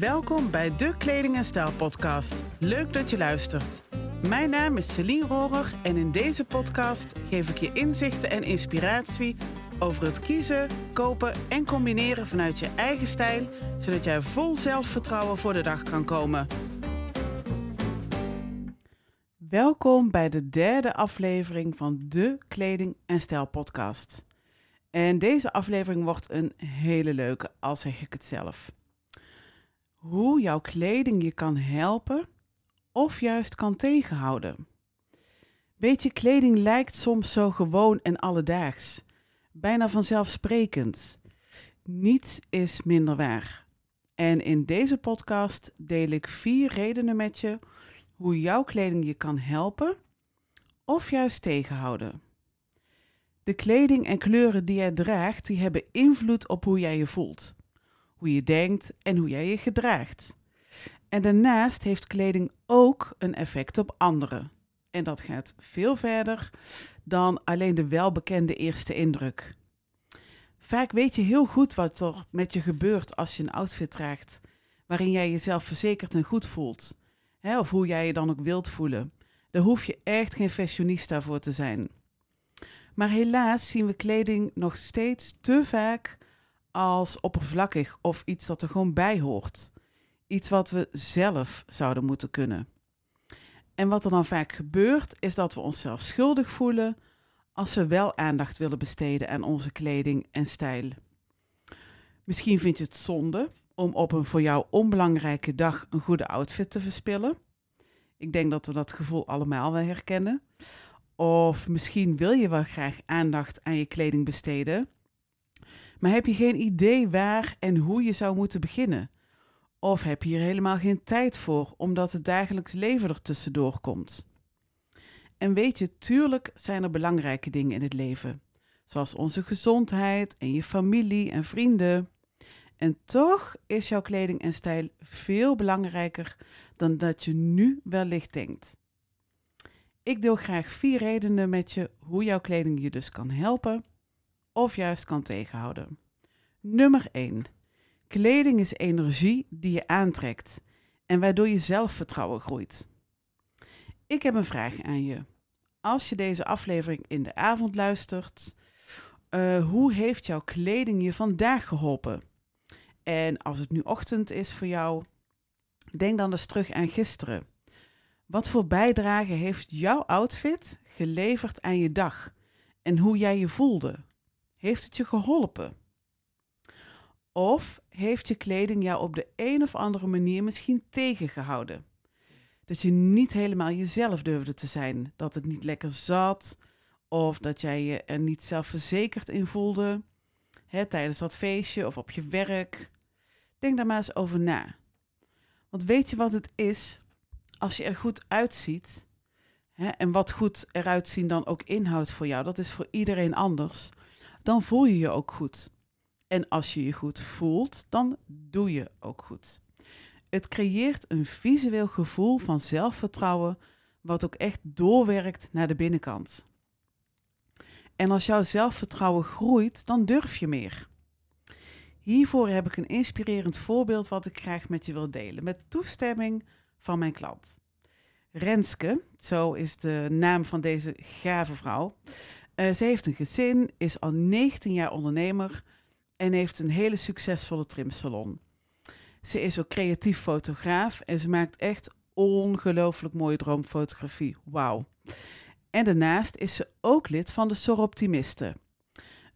Welkom bij de Kleding en Stijl podcast. Leuk dat je luistert. Mijn naam is Celine Rohrer en in deze podcast geef ik je inzichten en inspiratie over het kiezen, kopen en combineren vanuit je eigen stijl, zodat jij vol zelfvertrouwen voor de dag kan komen. Welkom bij de derde aflevering van de Kleding en Stijl podcast. En deze aflevering wordt een hele leuke, al zeg ik het zelf. Hoe jouw kleding je kan helpen of juist kan tegenhouden. Weet je, kleding lijkt soms zo gewoon en alledaags, bijna vanzelfsprekend. Niets is minder waar. En in deze podcast deel ik vier redenen met je hoe jouw kleding je kan helpen of juist tegenhouden. De kleding en kleuren die jij draagt, die hebben invloed op hoe jij je voelt, hoe je denkt en hoe jij je gedraagt. En daarnaast heeft kleding ook een effect op anderen. En dat gaat veel verder dan alleen de welbekende eerste indruk. Vaak weet je heel goed wat er met je gebeurt als je een outfit draagt waarin jij jezelf verzekerd en goed voelt. Hè, of hoe jij je dan ook wilt voelen. Daar hoef je echt geen fashionista voor te zijn. Maar helaas zien we kleding nog steeds te vaak als oppervlakkig of iets dat er gewoon bij hoort. Iets wat we zelf zouden moeten kunnen. En wat er dan vaak gebeurt, is dat we onszelf schuldig voelen als we wel aandacht willen besteden aan onze kleding en stijl. Misschien vind je het zonde om op een voor jou onbelangrijke dag een goede outfit te verspillen. Ik denk dat we dat gevoel allemaal wel herkennen. Of misschien wil je wel graag aandacht aan je kleding besteden, maar heb je geen idee waar en hoe je zou moeten beginnen? Of heb je hier helemaal geen tijd voor, omdat het dagelijks leven er tussendoor komt? En weet je, tuurlijk zijn er belangrijke dingen in het leven, zoals onze gezondheid en je familie en vrienden. En toch is jouw kleding en stijl veel belangrijker dan dat je nu wellicht denkt. Ik deel graag vier redenen met je hoe jouw kleding je dus kan helpen of juist kan tegenhouden. Nummer 1. Kleding is energie die je aantrekt en waardoor je zelfvertrouwen groeit. Ik heb een vraag aan je. Als je deze aflevering in de avond luistert, uh, hoe heeft jouw kleding je vandaag geholpen? En als het nu ochtend is voor jou, denk dan eens terug aan gisteren. Wat voor bijdrage heeft jouw outfit geleverd aan je dag en hoe jij je voelde? Heeft het je geholpen? Of heeft je kleding jou op de een of andere manier misschien tegengehouden? Dat je niet helemaal jezelf durfde te zijn, dat het niet lekker zat, of dat jij je er niet zelfverzekerd in voelde hè, tijdens dat feestje of op je werk. Denk daar maar eens over na. Want weet je wat het is? Als je er goed uitziet, hè, en wat goed eruit zien dan ook inhoudt voor jou, dat is voor iedereen anders, dan voel je je ook goed. En als je je goed voelt, dan doe je ook goed. Het creëert een visueel gevoel van zelfvertrouwen, wat ook echt doorwerkt naar de binnenkant. En als jouw zelfvertrouwen groeit, dan durf je meer. Hiervoor heb ik een inspirerend voorbeeld wat ik graag met je wil delen, met toestemming van mijn klant. Renske, zo is de naam van deze gave vrouw. Uh, ze heeft een gezin, is al 19 jaar ondernemer en heeft een hele succesvolle trimsalon. Ze is ook creatief fotograaf en ze maakt echt ongelooflijk mooie droomfotografie. Wauw. En daarnaast is ze ook lid van de Soroptimisten.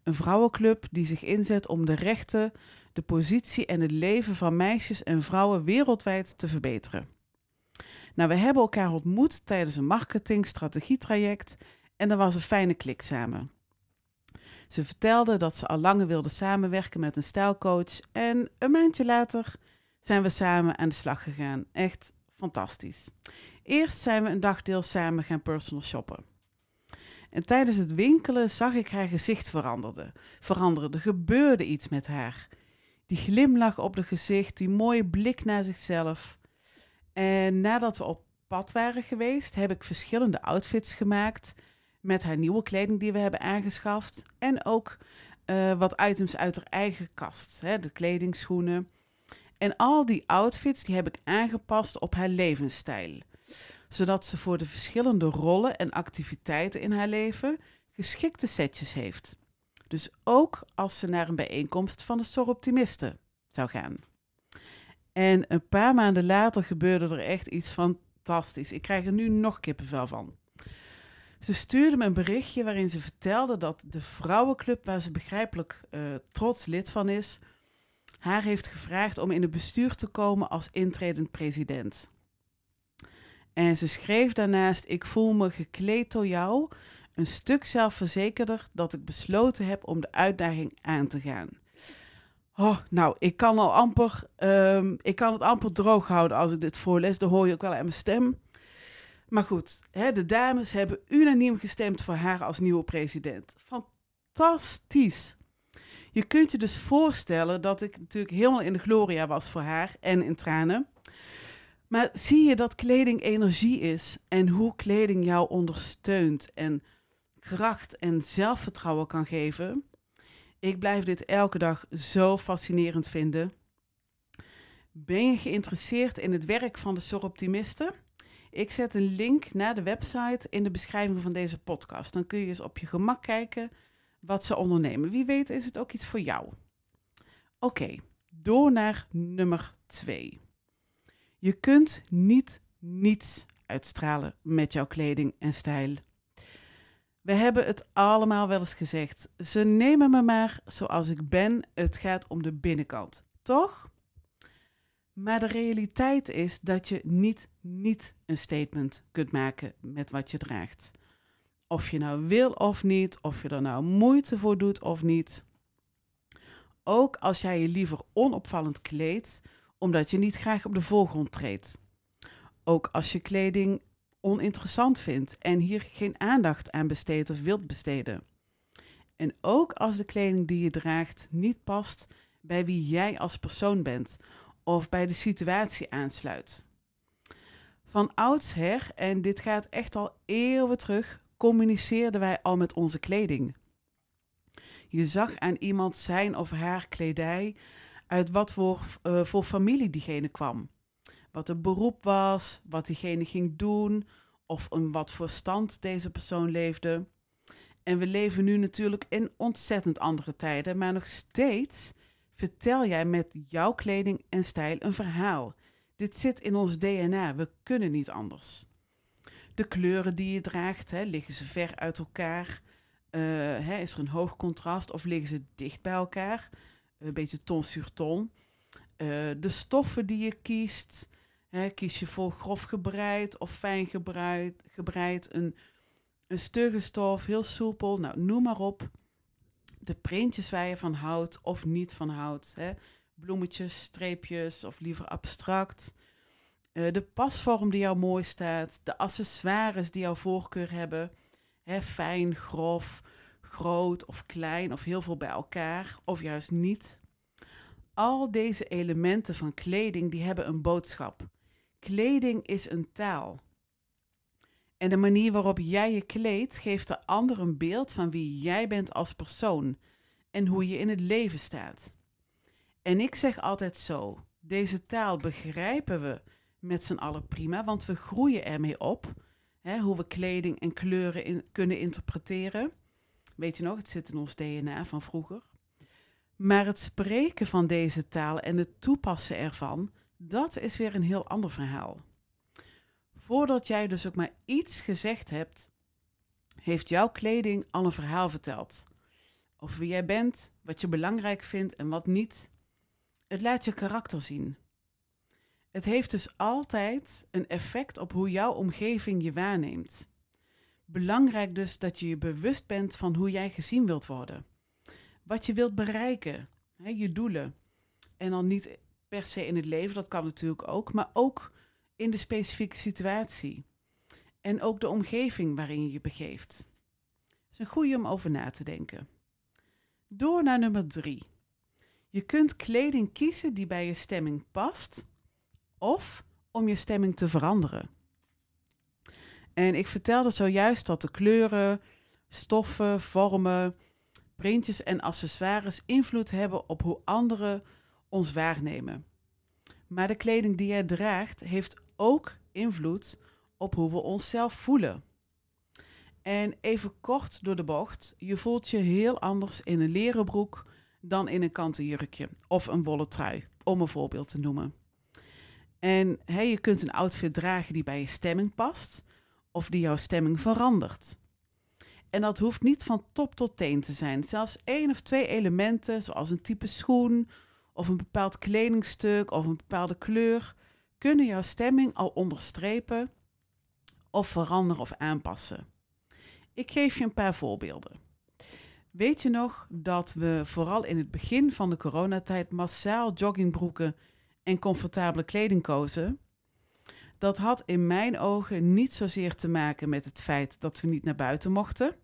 Een vrouwenclub die zich inzet om de rechten, de positie en het leven van meisjes en vrouwen wereldwijd te verbeteren. Nou, we hebben elkaar ontmoet tijdens een marketing-strategietraject en er was een fijne klik samen. Ze vertelde dat ze al langer wilde samenwerken met een stijlcoach en een maandje later zijn we samen aan de slag gegaan. Echt fantastisch. Eerst zijn we een dagdeel samen gaan personal shoppen. En tijdens het winkelen zag ik haar gezicht veranderen. Er gebeurde iets met haar. Die glimlach op de gezicht, die mooie blik naar zichzelf. En nadat we op pad waren geweest, heb ik verschillende outfits gemaakt met haar nieuwe kleding die we hebben aangeschaft. En ook uh, wat items uit haar eigen kast. Hè, de kledingschoenen. En al die outfits die heb ik aangepast op haar levensstijl, zodat ze voor de verschillende rollen en activiteiten in haar leven geschikte setjes heeft. Dus ook als ze naar een bijeenkomst van de Soroptimisten zou gaan. En een paar maanden later gebeurde er echt iets fantastisch. Ik krijg er nu nog kippenvel van. Ze stuurde me een berichtje waarin ze vertelde dat de vrouwenclub, waar ze begrijpelijk uh, trots lid van is, haar heeft gevraagd om in het bestuur te komen als intredend president. En ze schreef daarnaast: Ik voel me gekleed door jou, een stuk zelfverzekerder dat ik besloten heb om de uitdaging aan te gaan. Oh, nou, ik kan al amper, um, ik kan het amper droog houden als ik dit voorlees. Dan hoor je ook wel aan mijn stem. Maar goed, hè, de dames hebben unaniem gestemd voor haar als nieuwe president. Fantastisch. Je kunt je dus voorstellen dat ik natuurlijk helemaal in de gloria was voor haar en in tranen. Maar zie je dat kleding energie is en hoe kleding jou ondersteunt en kracht en zelfvertrouwen kan geven? Ik blijf dit elke dag zo fascinerend vinden. Ben je geïnteresseerd in het werk van de Soroptimisten? Ik zet een link naar de website in de beschrijving van deze podcast. Dan kun je eens op je gemak kijken wat ze ondernemen. Wie weet is het ook iets voor jou. Oké, door naar nummer 2. Je kunt niet niets uitstralen met jouw kleding en stijl. We hebben het allemaal wel eens gezegd. Ze nemen me maar zoals ik ben. Het gaat om de binnenkant. Toch? Maar de realiteit is dat je niet niet een statement kunt maken met wat je draagt. Of je nou wil of niet, of je er nou moeite voor doet of niet. Ook als jij je liever onopvallend kleedt, omdat je niet graag op de voorgrond treedt. Ook als je kleding oninteressant vindt en hier geen aandacht aan besteedt of wilt besteden. En ook als de kleding die je draagt niet past bij wie jij als persoon bent of bij de situatie aansluit. Van oudsher, en dit gaat echt al eeuwen terug, communiceerden wij al met onze kleding. Je zag aan iemand zijn of haar kledij uit wat voor, uh, voor familie diegene kwam. Wat het beroep was, wat diegene ging doen of in wat voor stand deze persoon leefde. En we leven nu natuurlijk in ontzettend andere tijden, maar nog steeds vertel jij met jouw kleding en stijl een verhaal. Dit zit in ons DNA, we kunnen niet anders. De kleuren die je draagt, hè, liggen ze ver uit elkaar? Uh, hè, is er een hoog contrast of liggen ze dicht bij elkaar? Een beetje ton sur ton. Uh, de stoffen die je kiest, hè, kies je voor grof gebreid of fijn gebreid, gebreid een, een stugge stof, heel soepel, nou, noem maar op. De printjes waar je van houdt of niet van houdt. Hè bloemetjes, streepjes of liever abstract. Uh, de pasvorm die jou mooi staat, de accessoires die jouw voorkeur hebben. Hè, fijn, grof, groot of klein of heel veel bij elkaar of juist niet. Al deze elementen van kleding die hebben een boodschap. Kleding is een taal. En de manier waarop jij je kleedt geeft de ander een beeld van wie jij bent als persoon en hoe je in het leven staat. En ik zeg altijd zo: deze taal begrijpen we met z'n allen prima, want we groeien ermee op. Hè, hoe we kleding en kleuren kunnen interpreteren. Weet je nog, het zit in ons DNA van vroeger. Maar het spreken van deze taal en het toepassen ervan, dat is weer een heel ander verhaal. Voordat jij dus ook maar iets gezegd hebt, heeft jouw kleding al een verhaal verteld. Over wie jij bent, wat je belangrijk vindt en wat niet. Het laat je karakter zien. Het heeft dus altijd een effect op hoe jouw omgeving je waarneemt. Belangrijk dus dat je je bewust bent van hoe jij gezien wilt worden. Wat je wilt bereiken, hè, je doelen. En dan niet per se in het leven, dat kan natuurlijk ook, maar ook in de specifieke situatie. En ook de omgeving waarin je je begeeft. Het is een goede om over na te denken. Door naar nummer drie. Je kunt kleding kiezen die bij je stemming past of om je stemming te veranderen. En ik vertelde zojuist dat de kleuren, stoffen, vormen, printjes en accessoires invloed hebben op hoe anderen ons waarnemen. Maar de kleding die jij draagt heeft ook invloed op hoe we onszelf voelen. En even kort door de bocht, je voelt je heel anders in een leren broek dan in een kanten jurkje of een wollen trui, om een voorbeeld te noemen. En je kunt een outfit dragen die bij je stemming past of die jouw stemming verandert. En dat hoeft niet van top tot teen te zijn. Zelfs één of twee elementen, zoals een type schoen of een bepaald kledingstuk of een bepaalde kleur, kunnen jouw stemming al onderstrepen of veranderen of aanpassen. Ik geef je een paar voorbeelden. Weet je nog dat we vooral in het begin van de coronatijd massaal joggingbroeken en comfortabele kleding kozen? Dat had in mijn ogen niet zozeer te maken met het feit dat we niet naar buiten mochten.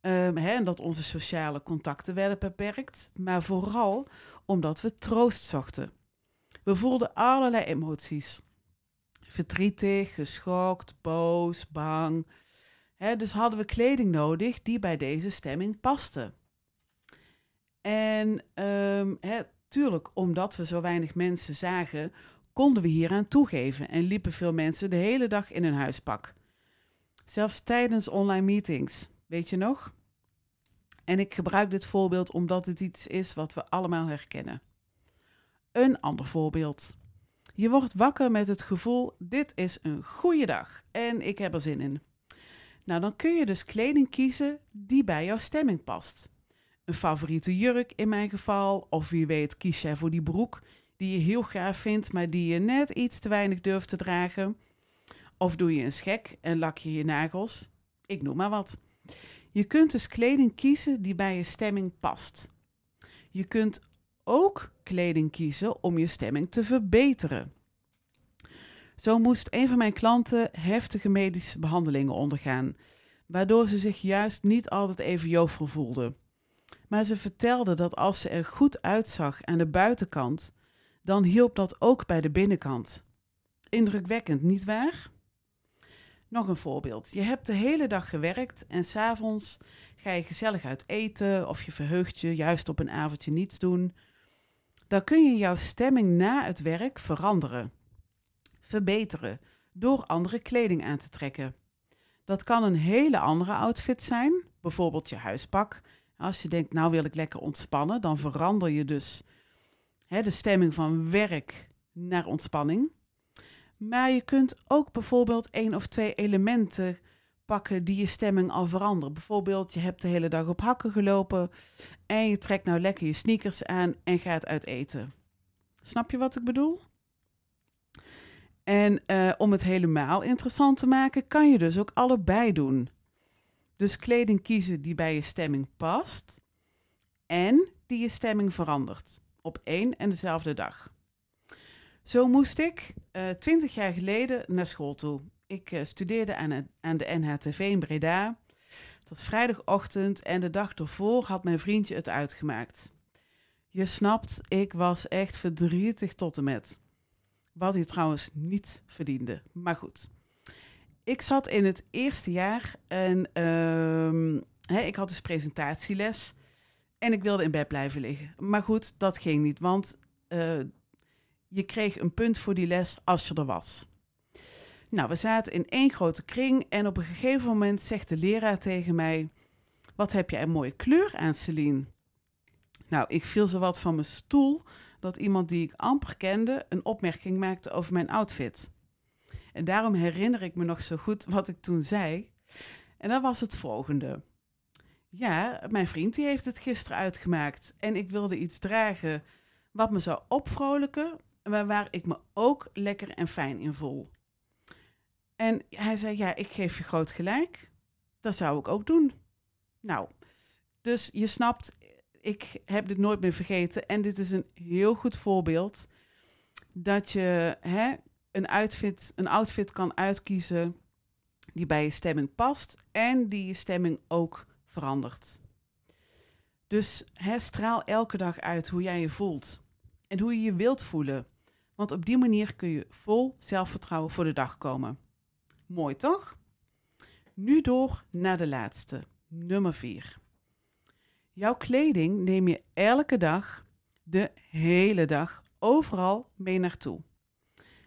Um, hè, en dat onze sociale contacten werden beperkt, maar vooral omdat we troost zochten. We voelden allerlei emoties. Verdrietig, geschokt, boos, bang. Dus hadden we kleding nodig die bij deze stemming paste. En um, tuurlijk, omdat we zo weinig mensen zagen, konden we hieraan toegeven en liepen veel mensen de hele dag in hun huispak. Zelfs tijdens online meetings, weet je nog? En ik gebruik dit voorbeeld omdat het iets is wat we allemaal herkennen. Een ander voorbeeld. Je wordt wakker met het gevoel: dit is een goede dag en ik heb er zin in. Nou, dan kun je dus kleding kiezen die bij jouw stemming past. Een favoriete jurk in mijn geval, of wie weet kies jij voor die broek die je heel gaaf vindt, maar die je net iets te weinig durft te dragen. Of doe je een schek en lak je je nagels. Ik noem maar wat. Je kunt dus kleding kiezen die bij je stemming past. Je kunt ook kleding kiezen om je stemming te verbeteren. Zo moest een van mijn klanten heftige medische behandelingen ondergaan, waardoor ze zich juist niet altijd even jovel voelde. Maar ze vertelde dat als ze er goed uitzag aan de buitenkant, dan hielp dat ook bij de binnenkant. Indrukwekkend, niet waar? Nog een voorbeeld. Je hebt de hele dag gewerkt en s'avonds ga je gezellig uit eten of je verheugt je juist op een avondje niets doen. Dan kun je jouw stemming na het werk veranderen, verbeteren door andere kleding aan te trekken. Dat kan een hele andere outfit zijn, bijvoorbeeld je huispak. Als je denkt, nou wil ik lekker ontspannen, dan verander je dus hè, de stemming van werk naar ontspanning. Maar je kunt ook bijvoorbeeld één of twee elementen pakken die je stemming al veranderen. Bijvoorbeeld, je hebt de hele dag op hakken gelopen en je trekt nou lekker je sneakers aan en gaat uit eten. Snap je wat ik bedoel? En uh, om het helemaal interessant te maken, kan je dus ook allebei doen. Dus kleding kiezen die bij je stemming past en die je stemming verandert op één en dezelfde dag. Zo moest ik eh, twintig jaar geleden naar school toe. Ik uh, studeerde aan, aan, de NHTV in Breda. Tot vrijdagochtend en de dag ervoor had mijn vriendje het uitgemaakt. Je snapt, ik was echt verdrietig tot en met. Wat hij trouwens niet verdiende. Maar goed. Ik zat in het eerste jaar en uh, ik had dus presentatieles. En ik wilde in bed blijven liggen. Maar goed, dat ging niet, want uh, je kreeg een punt voor die les als je er was. Nou, we zaten in één grote kring en op een gegeven moment zegt de leraar tegen mij: Wat heb jij een mooie kleur aan, Celine? Nou, ik viel zo wat van mijn stoel dat iemand die ik amper kende een opmerking maakte over mijn outfit. En daarom herinner ik me nog zo goed wat ik toen zei. En dat was het volgende. Ja, mijn vriend die heeft het gisteren uitgemaakt en ik wilde iets dragen wat me zou opvrolijken, maar waar ik me ook lekker en fijn in voel. En hij zei, ja, ik geef je groot gelijk. Dat zou ik ook doen. Nou, dus je snapt, ik heb dit nooit meer vergeten. En dit is een heel goed voorbeeld dat je hè, een, outfit, een outfit kan uitkiezen die bij je stemming past en die je stemming ook verandert. Dus straal elke dag uit hoe jij je voelt en hoe je je wilt voelen. Want op die manier kun je vol zelfvertrouwen voor de dag komen. Mooi toch? Nu door naar de laatste, nummer 4. Jouw kleding neem je elke dag, de hele dag, overal mee naartoe.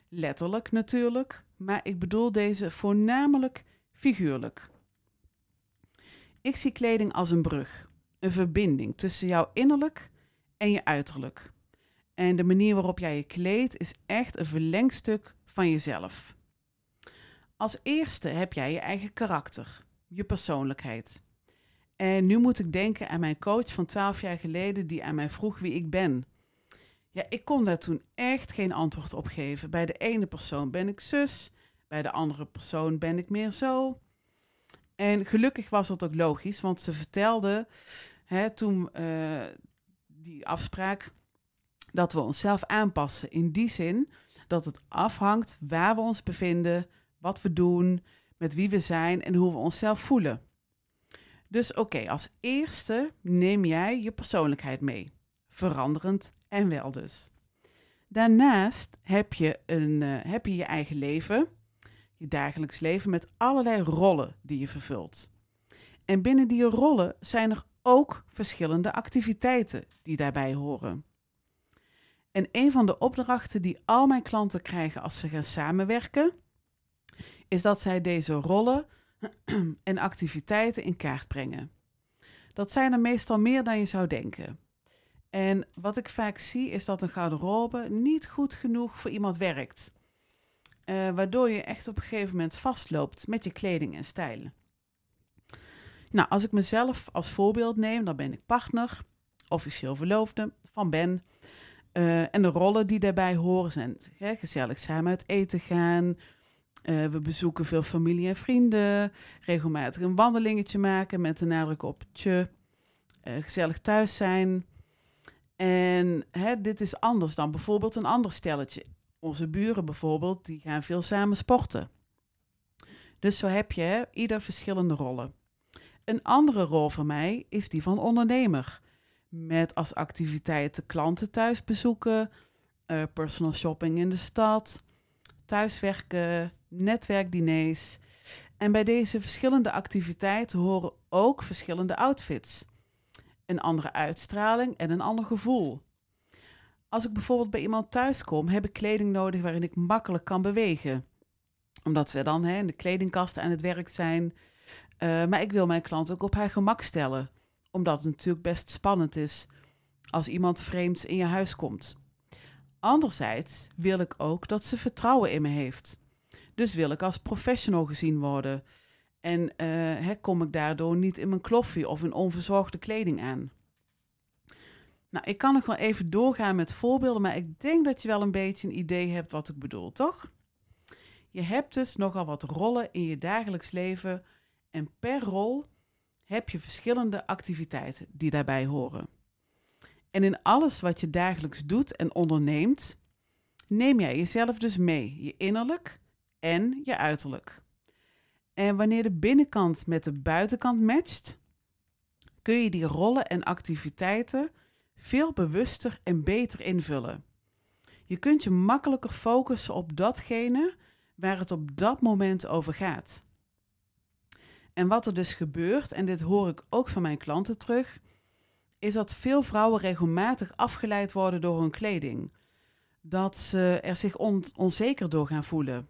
Letterlijk natuurlijk, maar ik bedoel deze voornamelijk figuurlijk. Ik zie kleding als een brug, een verbinding tussen jouw innerlijk en je uiterlijk. En de manier waarop jij je kleedt is echt een verlengstuk van jezelf. Als eerste heb jij je eigen karakter, je persoonlijkheid. En nu moet ik denken aan mijn coach van 12 jaar geleden die aan mij vroeg wie ik ben. Ja, ik kon daar toen echt geen antwoord op geven. Bij de ene persoon ben ik zus, bij de andere persoon ben ik meer zo. En gelukkig was dat ook logisch, want ze vertelde hè, toen uh, die afspraak dat we onszelf aanpassen. In die zin dat het afhangt waar we ons bevinden, wat we doen, met wie we zijn en hoe we onszelf voelen. Dus oké, als eerste neem jij je persoonlijkheid mee. Veranderend en wel dus. Daarnaast heb je, een, uh, heb je je eigen leven, je dagelijks leven met allerlei rollen die je vervult. En binnen die rollen zijn er ook verschillende activiteiten die daarbij horen. En een van de opdrachten die al mijn klanten krijgen als ze gaan samenwerken, is dat zij deze rollen en activiteiten in kaart brengen. Dat zijn er meestal meer dan je zou denken. En wat ik vaak zie is dat een garderobe niet goed genoeg voor iemand werkt. Uh, waardoor je echt op een gegeven moment vastloopt met je kleding en stijl. Nou, als ik mezelf als voorbeeld neem, dan ben ik partner, officieel verloofde van Ben. Uh, en de rollen die daarbij horen zijn hè, gezellig samen uit eten gaan. Uh, we bezoeken veel familie en vrienden. Regelmatig een wandelingetje maken met de nadruk op tje. gezellig thuis zijn. En hè, dit is anders dan bijvoorbeeld een ander stelletje. Onze buren bijvoorbeeld, die gaan veel samen sporten. Dus zo heb je ieder verschillende rollen. Een andere rol voor mij is die van ondernemer. Met als activiteiten klanten thuis bezoeken, uh, personal shopping in de stad, thuiswerken, netwerkdiners. En bij deze verschillende activiteiten horen ook verschillende outfits een andere uitstraling en een ander gevoel. Als ik bijvoorbeeld bij iemand thuis kom, heb ik kleding nodig waarin ik makkelijk kan bewegen. Omdat we dan hè, in de kledingkast aan het werk zijn. Uh, maar ik wil mijn klant ook op haar gemak stellen. Omdat het natuurlijk best spannend is als iemand vreemds in je huis komt. Anderzijds wil ik ook dat ze vertrouwen in me heeft. Dus wil ik als professional gezien worden. En uh, kom ik daardoor niet in mijn kloffie of in onverzorgde kleding aan. Nou, ik kan nog wel even doorgaan met voorbeelden, maar ik denk dat je wel een beetje een idee hebt wat ik bedoel, toch? Je hebt dus nogal wat rollen in je dagelijks leven en per rol heb je verschillende activiteiten die daarbij horen. En in alles wat je dagelijks doet en onderneemt, neem jij jezelf dus mee, je innerlijk en je uiterlijk. En wanneer de binnenkant met de buitenkant matcht, kun je die rollen en activiteiten veel bewuster en beter invullen. Je kunt je makkelijker focussen op datgene waar het op dat moment over gaat. En wat er dus gebeurt, en dit hoor ik ook van mijn klanten terug, is dat veel vrouwen regelmatig afgeleid worden door hun kleding. Dat ze er zich onzeker door gaan voelen.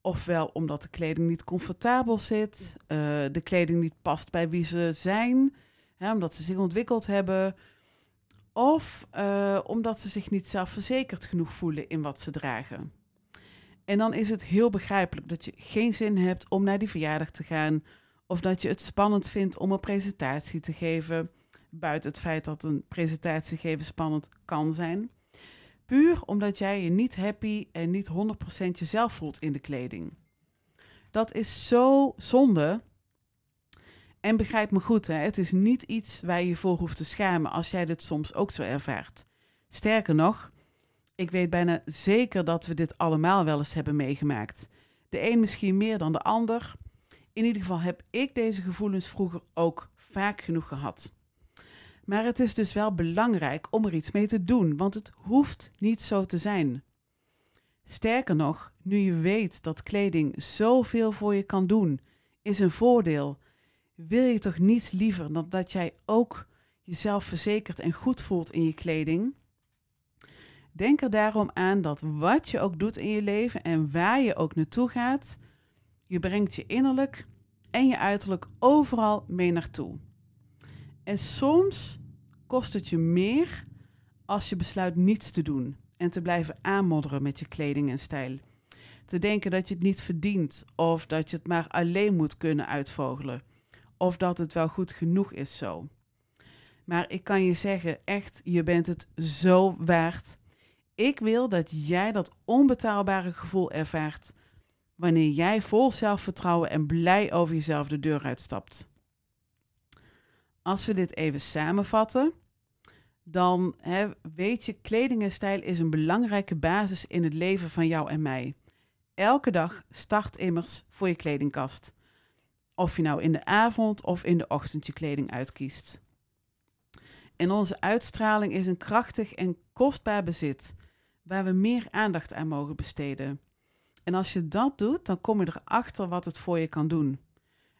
Ofwel omdat de kleding niet comfortabel zit, uh, de kleding niet past bij wie ze zijn, hè, omdat ze zich ontwikkeld hebben. Of uh, omdat ze zich niet zelfverzekerd genoeg voelen in wat ze dragen. En dan is het heel begrijpelijk dat je geen zin hebt om naar die verjaardag te gaan. Of dat je het spannend vindt om een presentatie te geven. Buiten het feit dat een presentatie geven spannend kan zijn. Puur omdat jij je niet happy en niet 100% jezelf voelt in de kleding. Dat is zo zonde. En begrijp me goed, hè, het is niet iets waar je je voor hoeft te schamen als jij dit soms ook zo ervaart. Sterker nog, ik weet bijna zeker dat we dit allemaal wel eens hebben meegemaakt. De een misschien meer dan de ander. In ieder geval heb ik deze gevoelens vroeger ook vaak genoeg gehad. Maar het is dus wel belangrijk om er iets mee te doen, want het hoeft niet zo te zijn. Sterker nog, nu je weet dat kleding zoveel voor je kan doen, is een voordeel. Wil je toch niets liever dan dat jij ook jezelf verzekerd en goed voelt in je kleding? Denk er daarom aan dat wat je ook doet in je leven en waar je ook naartoe gaat, je brengt je innerlijk en je uiterlijk overal mee naartoe. En soms kost het je meer als je besluit niets te doen en te blijven aanmodderen met je kleding en stijl. Te denken dat je het niet verdient of dat je het maar alleen moet kunnen uitvogelen of dat het wel goed genoeg is zo. Maar ik kan je zeggen, echt, je bent het zo waard. Ik wil dat jij dat onbetaalbare gevoel ervaart wanneer jij vol zelfvertrouwen en blij over jezelf de deur uitstapt. Als we dit even samenvatten, dan hè, weet je, kleding en stijl is een belangrijke basis in het leven van jou en mij. Elke dag start immers voor je kledingkast. Of je nou in de avond of in de ochtend je kleding uitkiest. En onze uitstraling is een krachtig en kostbaar bezit, waar we meer aandacht aan mogen besteden. En als je dat doet, dan kom je erachter wat het voor je kan doen.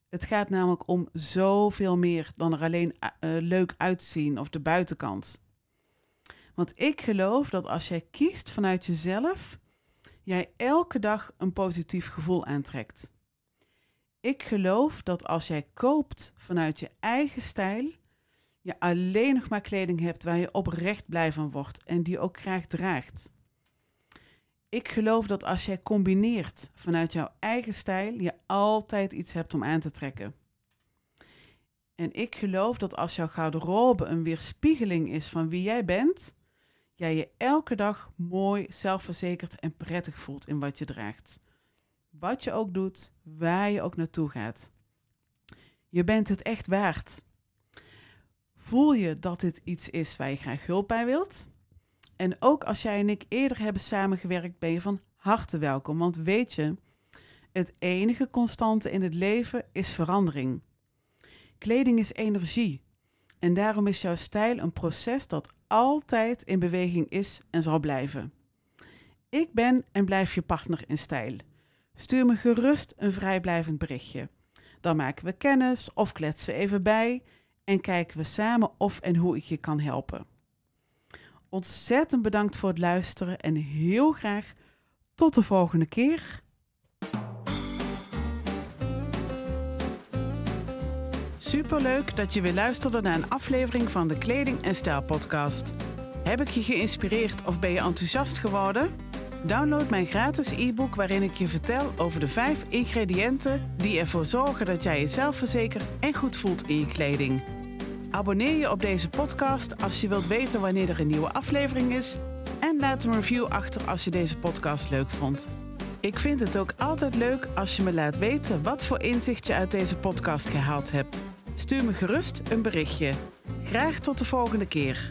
Het gaat namelijk om zoveel meer dan er alleen uh, leuk uitzien of de buitenkant. Want ik geloof dat als jij kiest vanuit jezelf, jij elke dag een positief gevoel aantrekt. Ik geloof dat als jij koopt vanuit je eigen stijl, je alleen nog maar kleding hebt waar je oprecht blij van wordt en die ook graag draagt. Ik geloof dat als jij combineert vanuit jouw eigen stijl, je altijd iets hebt om aan te trekken. En ik geloof dat als jouw garderobe een weerspiegeling is van wie jij bent, jij je elke dag mooi, zelfverzekerd en prettig voelt in wat je draagt. Wat je ook doet, waar je ook naartoe gaat. Je bent het echt waard. Voel je dat dit iets is waar je graag hulp bij wilt? En ook als jij en ik eerder hebben samengewerkt, ben je van harte welkom. Want weet je, het enige constante in het leven is verandering. Kleding is energie. En daarom is jouw stijl een proces dat altijd in beweging is en zal blijven. Ik ben en blijf je partner in stijl. Stuur me gerust een vrijblijvend berichtje. Dan maken we kennis of kletsen we even bij en kijken we samen of en hoe ik je kan helpen. Ontzettend bedankt voor het luisteren en heel graag tot de volgende keer. Superleuk dat je weer luisterde naar een aflevering van de Kleding en Stijl podcast. Heb ik je geïnspireerd of ben je enthousiast geworden? Download mijn gratis e-book waarin ik je vertel over de vijf ingrediënten die ervoor zorgen dat jij jezelf verzekert en goed voelt in je kleding. Abonneer je op deze podcast als je wilt weten wanneer er een nieuwe aflevering is. En laat een review achter als je deze podcast leuk vond. Ik vind het ook altijd leuk als je me laat weten wat voor inzicht je uit deze podcast gehaald hebt. Stuur me gerust een berichtje. Graag tot de volgende keer.